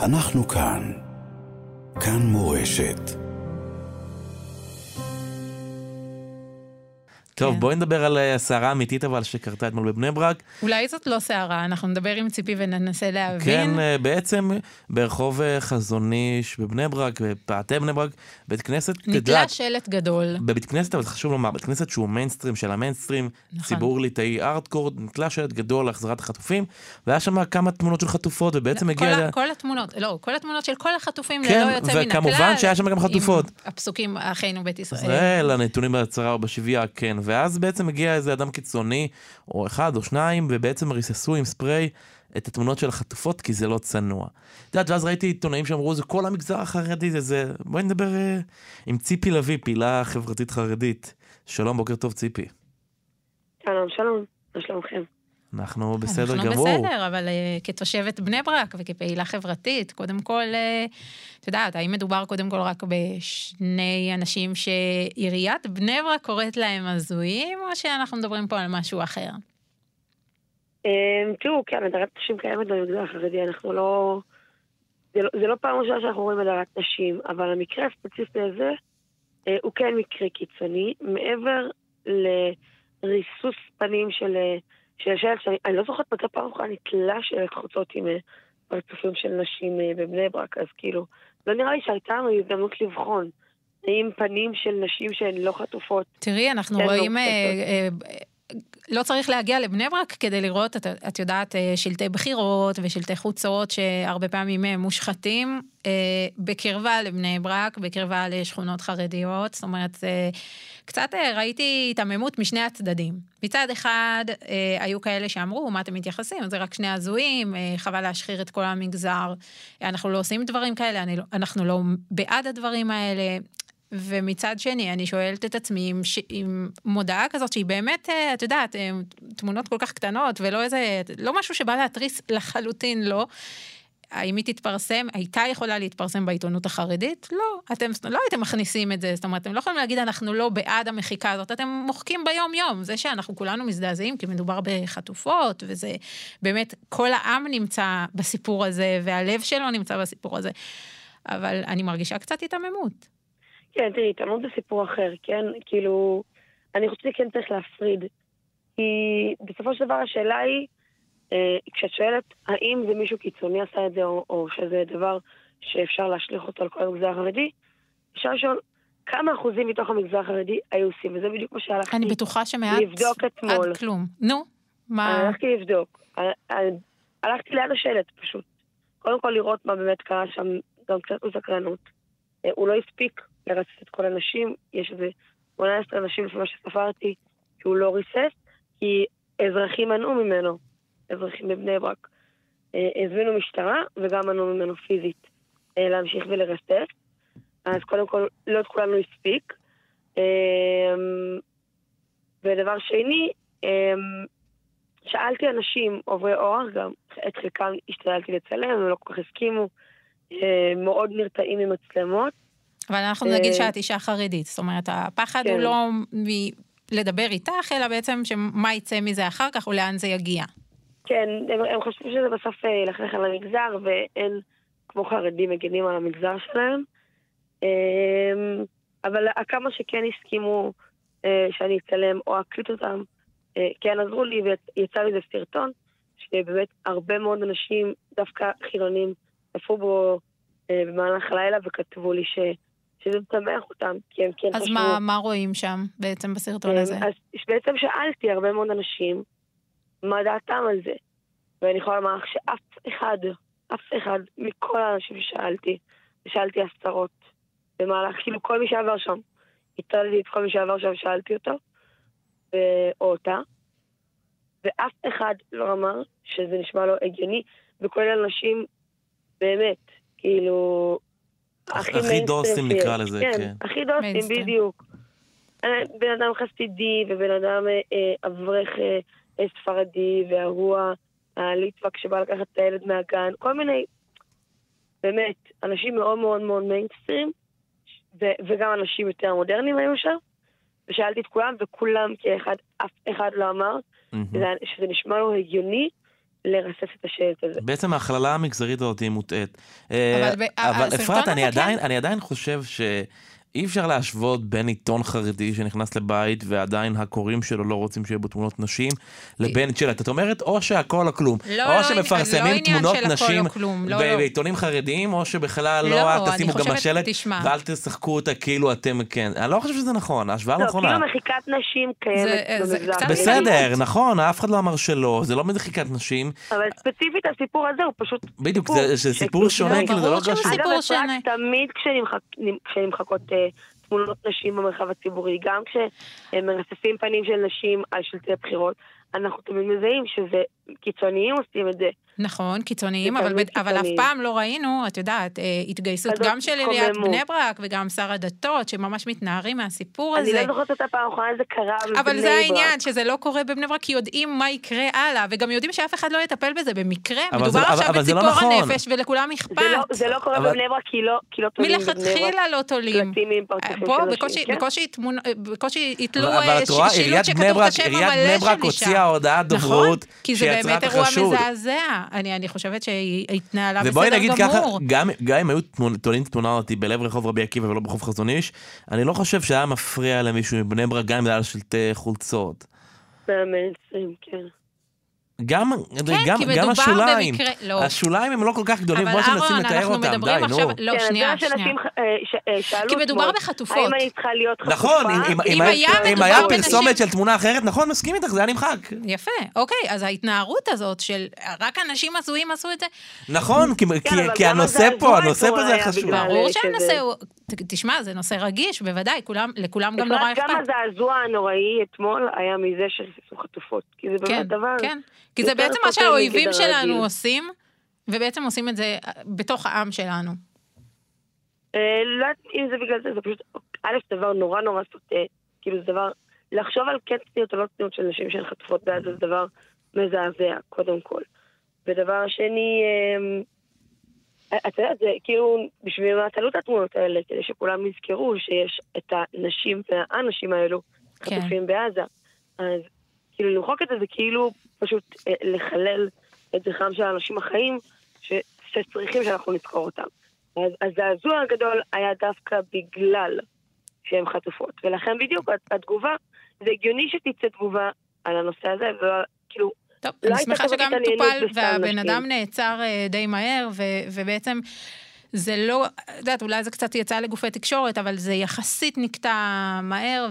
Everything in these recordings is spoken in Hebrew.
אנחנו כאן. כאן מורשת. טוב, כן. בואי נדבר על הסערה אה, האמיתית אבל שקרתה אתמול בבני ברק. אולי זאת לא סערה, אנחנו נדבר עם ציפי וננסה להבין. כן, אה, בעצם ברחוב אה, חזון איש בבני ברק, בפאתי בני ברק, בית כנסת, נתלה שלט גדול. בבית כנסת, אבל חשוב לומר, בית כנסת שהוא מיינסטרים של המיינסטרים, נכון. ציבור ליטאי ארטקורד, נתלה שלט גדול להחזרת החטופים, והיה שם כמה תמונות של חטופות, ובעצם הגיע... כל. כל התמונות, לא, כל התמונות של כל החטופים כן, ללא יוצא מן הכלל. וכמובן שהיה שם גם חטופות. עם הפסוקים, אחינו בית ישראל. ישראל, הנתונים בהצהרה ובשבייה, כן. ואז בעצם הגיע איזה אדם קיצוני, או אחד או שניים, ובעצם ריססו עם ספרי את התמונות של החטופות, כי זה לא צנוע. את יודעת, ואז ראיתי עיתונאים שאמרו, זה כל המגזר החרדי, זה זה... בואי נדבר uh, עם ציפי לביא, פעילה חברתית חרדית. שלום, בוקר טוב, ציפי. שלום, שלום, מה שלומכם? אנחנו בסדר אנחנו גמור. אנחנו בסדר, אבל uh, כתושבת בני ברק וכפעילה חברתית, קודם כל, uh, את יודעת, האם מדובר קודם כל רק בשני אנשים שעיריית בני ברק קוראת להם הזויים, או שאנחנו מדברים פה על משהו אחר? Um, תראו, כן, הדרת נשים קיימת במגזר החרדי, אנחנו לא... זה לא, זה לא פעם ראשונה שאנחנו רואים הדרת נשים, אבל המקרה הספציפי הזה uh, הוא כן מקרה קיצוני, מעבר לריסוס פנים של... Uh, שאני אני לא זוכרת מתי פעם אחרונה נתלה של חוצות עם אה, פרצופים של נשים אה, בבני ברק, אז כאילו, לא נראה לי שהייתה לנו הזדמנות לבחון. האם פנים של נשים שהן לא חטופות. תראי, אנחנו רואים... לא, לא צריך להגיע לבני ברק כדי לראות, את, את יודעת, שלטי בחירות ושלטי חוצות שהרבה פעמים הם מושחתים אה, בקרבה לבני ברק, בקרבה לשכונות חרדיות. זאת אומרת, אה, קצת אה, ראיתי היתממות משני הצדדים. מצד אחד, אה, היו כאלה שאמרו, מה אתם מתייחסים? זה רק שני הזויים, אה, חבל להשחיר את כל המגזר. אנחנו לא עושים דברים כאלה, אני, לא, אנחנו לא בעד הדברים האלה. ומצד שני, אני שואלת את עצמי עם, ש... עם מודעה כזאת שהיא באמת, אה, את יודעת, אה, תמונות כל כך קטנות, ולא איזה, לא משהו שבא להתריס לחלוטין, לא. האם היא תתפרסם, הייתה יכולה להתפרסם בעיתונות החרדית? לא. אתם לא הייתם מכניסים את זה, זאת אומרת, אתם לא יכולים להגיד, אנחנו לא בעד המחיקה הזאת, אתם מוחקים ביום-יום. זה שאנחנו כולנו מזדעזעים, כי מדובר בחטופות, וזה באמת, כל העם נמצא בסיפור הזה, והלב שלו נמצא בסיפור הזה. אבל אני מרגישה קצת היתממות. כן, תראי, עיתונות זה סיפור אחר, כן? כאילו, אני חושבת שכן צריך להפריד. כי בסופו של דבר השאלה היא, אה, כשאת שואלת האם זה מישהו קיצוני עשה את זה, או, או שזה דבר שאפשר להשליך אותו על כל המגזר החרדי, אפשר לשאול כמה אחוזים מתוך המגזר החרדי היו עושים, וזה בדיוק מה שהלכתי אני בטוחה שמעט לבדוק אתמול. עד כלום. נו, מה... הלכתי לבדוק. הלכתי ליד השלט פשוט. קודם כל לראות מה באמת קרה שם, גם קצת בסקרנות. הוא לא הספיק לרסס את כל הנשים, יש איזה 18 נשים לפי מה שספרתי, שהוא לא ריסס, כי אזרחים מנעו ממנו, אזרחים בבני ברק. אה, הזמינו משטרה וגם מנעו ממנו פיזית אה, להמשיך ולרסס. אז קודם כל, לא את כולנו הספיק. אה, ודבר שני, שאלתי אנשים, עוברי אורח גם, את חלקם השתדלתי לצלם, הם לא כל כך הסכימו, מאוד נרתעים ממצלמות. אבל אנחנו נגיד שאת אישה חרדית, זאת אומרת, הפחד כן. הוא לא לדבר איתך, אלא בעצם שמה יצא מזה אחר כך, או לאן זה יגיע. כן, הם, הם חושבים שזה בסוף אה, ילכלך על המגזר, ואין כמו חרדים מגינים על המגזר שלהם. אמ, אבל כמה שכן הסכימו אה, שאני אצלם או אקליט אותם, אה, כן עזרו לי ויצא לי איזה סרטון, שבאמת הרבה מאוד אנשים, דווקא חילונים, צפו בו במהלך הלילה וכתבו לי ש... שזה משמח אותם, כי הם כן אז חשבו... אז מה, מה רואים שם בעצם בסרטון הזה? אז בעצם שאלתי הרבה מאוד אנשים מה דעתם על זה. ואני יכולה לומר לך שאף אחד, אף אחד מכל האנשים ששאלתי, ושאלתי עשרות במהלך, כאילו כל מי שעבר שם, הטלתי את כל מי שעבר שם ושאלתי אותו, ו... או אותה, ואף אחד לא אמר שזה נשמע לו הגיוני, וכולל אנשים, באמת, כאילו, הכי דוסים נקרא לזה, כן. כן. הכי דוסים, בדיוק. אה, בן אדם חסידי ובן אדם אה, אה, אברך ספרדי, וההוא הליטווק שבא לקחת את הילד מהגן, כל מיני, באמת, אנשים מאוד מאוד מאוד מיינסטרים, וגם אנשים יותר מודרניים היו שם, ושאלתי את כולם, וכולם כאחד, אף אחד לא אמר, mm-hmm. שזה נשמע לו הגיוני, לרסס את השלט הזה. בעצם ההכללה המגזרית הזאת היא מוטעית. אבל אה, ב- אבל הסרטון אפרת, אני כן. עדיין, אני עדיין חושב ש... אי אפשר להשוות בין עיתון חרדי שנכנס לבית ועדיין הקוראים שלו לא רוצים שיהיו בו תמונות נשים לבין שלט. את אומרת או שהכל או כלום. לא, או לא, שמפרסמים לא תמונות נשים לא, לא. בעיתונים חרדיים או שבכלל לא, לא, אל תשימו גם בשלט. ואל תשחקו אותה כאילו אתם כן. אני לא חושב שזה נכון, ההשוואה לא, נכונה. כאילו מחיקת נשים קיימת. בסדר, נכון, אף אחד לא אמר שלא, זה לא מחיקת נשים. אבל ספציפית הסיפור הזה הוא פשוט בדיוק, סיפור זה- סיפור שונה, לא, כאילו זה לא קשור. אגב, תמיד כשנמחק- כשנמחקות תמונות נשים במרחב הציבורי, גם כשמרססים פנים של נשים על שלטי בחירות, אנחנו תמיד מזהים שזה קיצוניים עושים את זה. נכון, קיצוניים, זה אבל, תמיד אבל אף קיצוניים. פעם לא ראינו, את יודעת, אה, התגייסות גם של עיריית. בני ברק וגם שר הדתות, שממש מתנערים מהסיפור אני הזה. לא זוכרת את הפעם האחרונה זה קרה בבני אבל זה ברק. העניין, שזה לא קורה בבני ברק, כי יודעים מה יקרה הלאה, וגם יודעים שאף אחד לא יטפל בזה במקרה. אבל מדובר זה- עכשיו לא בציפור נכון. הנפש, ולכולם זה לא- אכפת. זה לא קורה אבל- בבני ברק כי לא- כי לא תולים בבני ברק. מלכתחילה לא תולים. של נשים, בקושי, כן? בקושי, בקושי יתלו אבל אה, את ש- רואה, שילוט עיריית שכתוב בני את ברק, השם עיריית המלא בני של ברק אישה. הוציאה הודעת דוברות נכון, כי זה באמת אירוע. מזעזע. אני, אני חושבת שהיא התנהלה בסדר גמור. ובואי נגיד ככה, גם, גם אם היו תולים תמונה אותי בלב רחוב רבי עקיבא ולא ברחוב חזון איש, אני לא חושב שהיה מפריע למישהו מבני ברק, גם אם זה היה שלטי חולצות. מהמיינסטרים, כן. גם, גם, כי גם מדובר השוליים, במקרה- לא. השוליים הם לא כל כך גדולים, שנשים אהרון, לתאר אותם, די, מדברים נו. עכשיו... לא, כן, שנייה, שנייה. אה, ש- אה, שאלו כי מדובר בחטופות. האם אני צריכה להיות חשופה? נכון, אם, אם, אם היה אם היה פרסומת של תמונה אחרת, נכון, מסכים איתך, זה היה נמחק. יפה, אוקיי, אז ההתנערות הזאת של רק אנשים הזויים עשו את זה, נכון, כי, כי, אבל כי גם הנושא פה, הנושא פה זה חשוב. ברור שהנושא הוא... תשמע, זה נושא רגיש, בוודאי, כולם, לכולם גם נורא בכלל, גם אכפת. הזעזוע הנוראי אתמול היה מזה שריססו חטופות. כי זה כן, באמת דבר... כן. כי זה בעצם מה שהאויבים שלנו רגיל. עושים, ובעצם עושים את זה בתוך העם שלנו. אה, לא יודעת אם זה בגלל זה, זה פשוט, א', דבר נורא נורא סוטה. כאילו זה דבר, לחשוב על כן צניעות או לא צניעות של נשים שהן חטופות בעזה זה דבר מזעזע, קודם כל. ודבר שני, אה, את יודעת, זה כאילו, בשביל מה תעלו את התמונות האלה, כדי שכולם יזכרו שיש את הנשים והאנשים האלו כן. חטופים בעזה. אז כאילו למחוק את זה זה כאילו פשוט אה, לחלל את זכרם של האנשים החיים ש, שצריכים שאנחנו נזכור אותם. אז הזעזוע הגדול היה דווקא בגלל שהן חטופות. ולכן בדיוק התגובה, זה הגיוני שתצא תגובה על הנושא הזה, וכאילו, טוב, לא אני שמחה שגם טופל והבן נשים. אדם נעצר אה, די מהר, ו- ובעצם זה לא, את יודעת, אולי זה קצת יצא לגופי תקשורת, אבל זה יחסית נקטע מהר,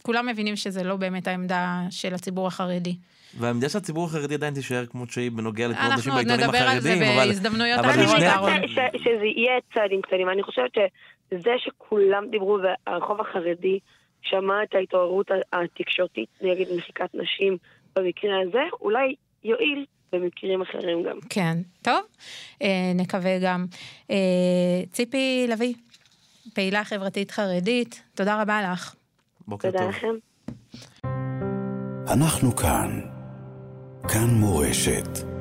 וכולם מבינים שזה לא באמת העמדה של הציבור החרדי. והעמדה של הציבור החרדי עדיין תישאר כמות שהיא בנוגע לתמונות נשים אנחנו עוד בעיתונים נדבר על זה החרדיים, אבל... בהזדמנויות אבל אני אחרות, אהרון. רוצה ש- שזה יהיה צעדים קטנים. אני חושבת שזה שכולם דיברו והרחוב החרדי שמע את ההתעוררות התקשורתית נגד מחיקת נשים במקרה הזה, אולי יועיל במקרים אחרים גם. כן, טוב, אה, נקווה גם. אה, ציפי לביא, פעילה חברתית חרדית, תודה רבה לך. בוקר תודה טוב. לכם. אנחנו כאן. כאן מורשת.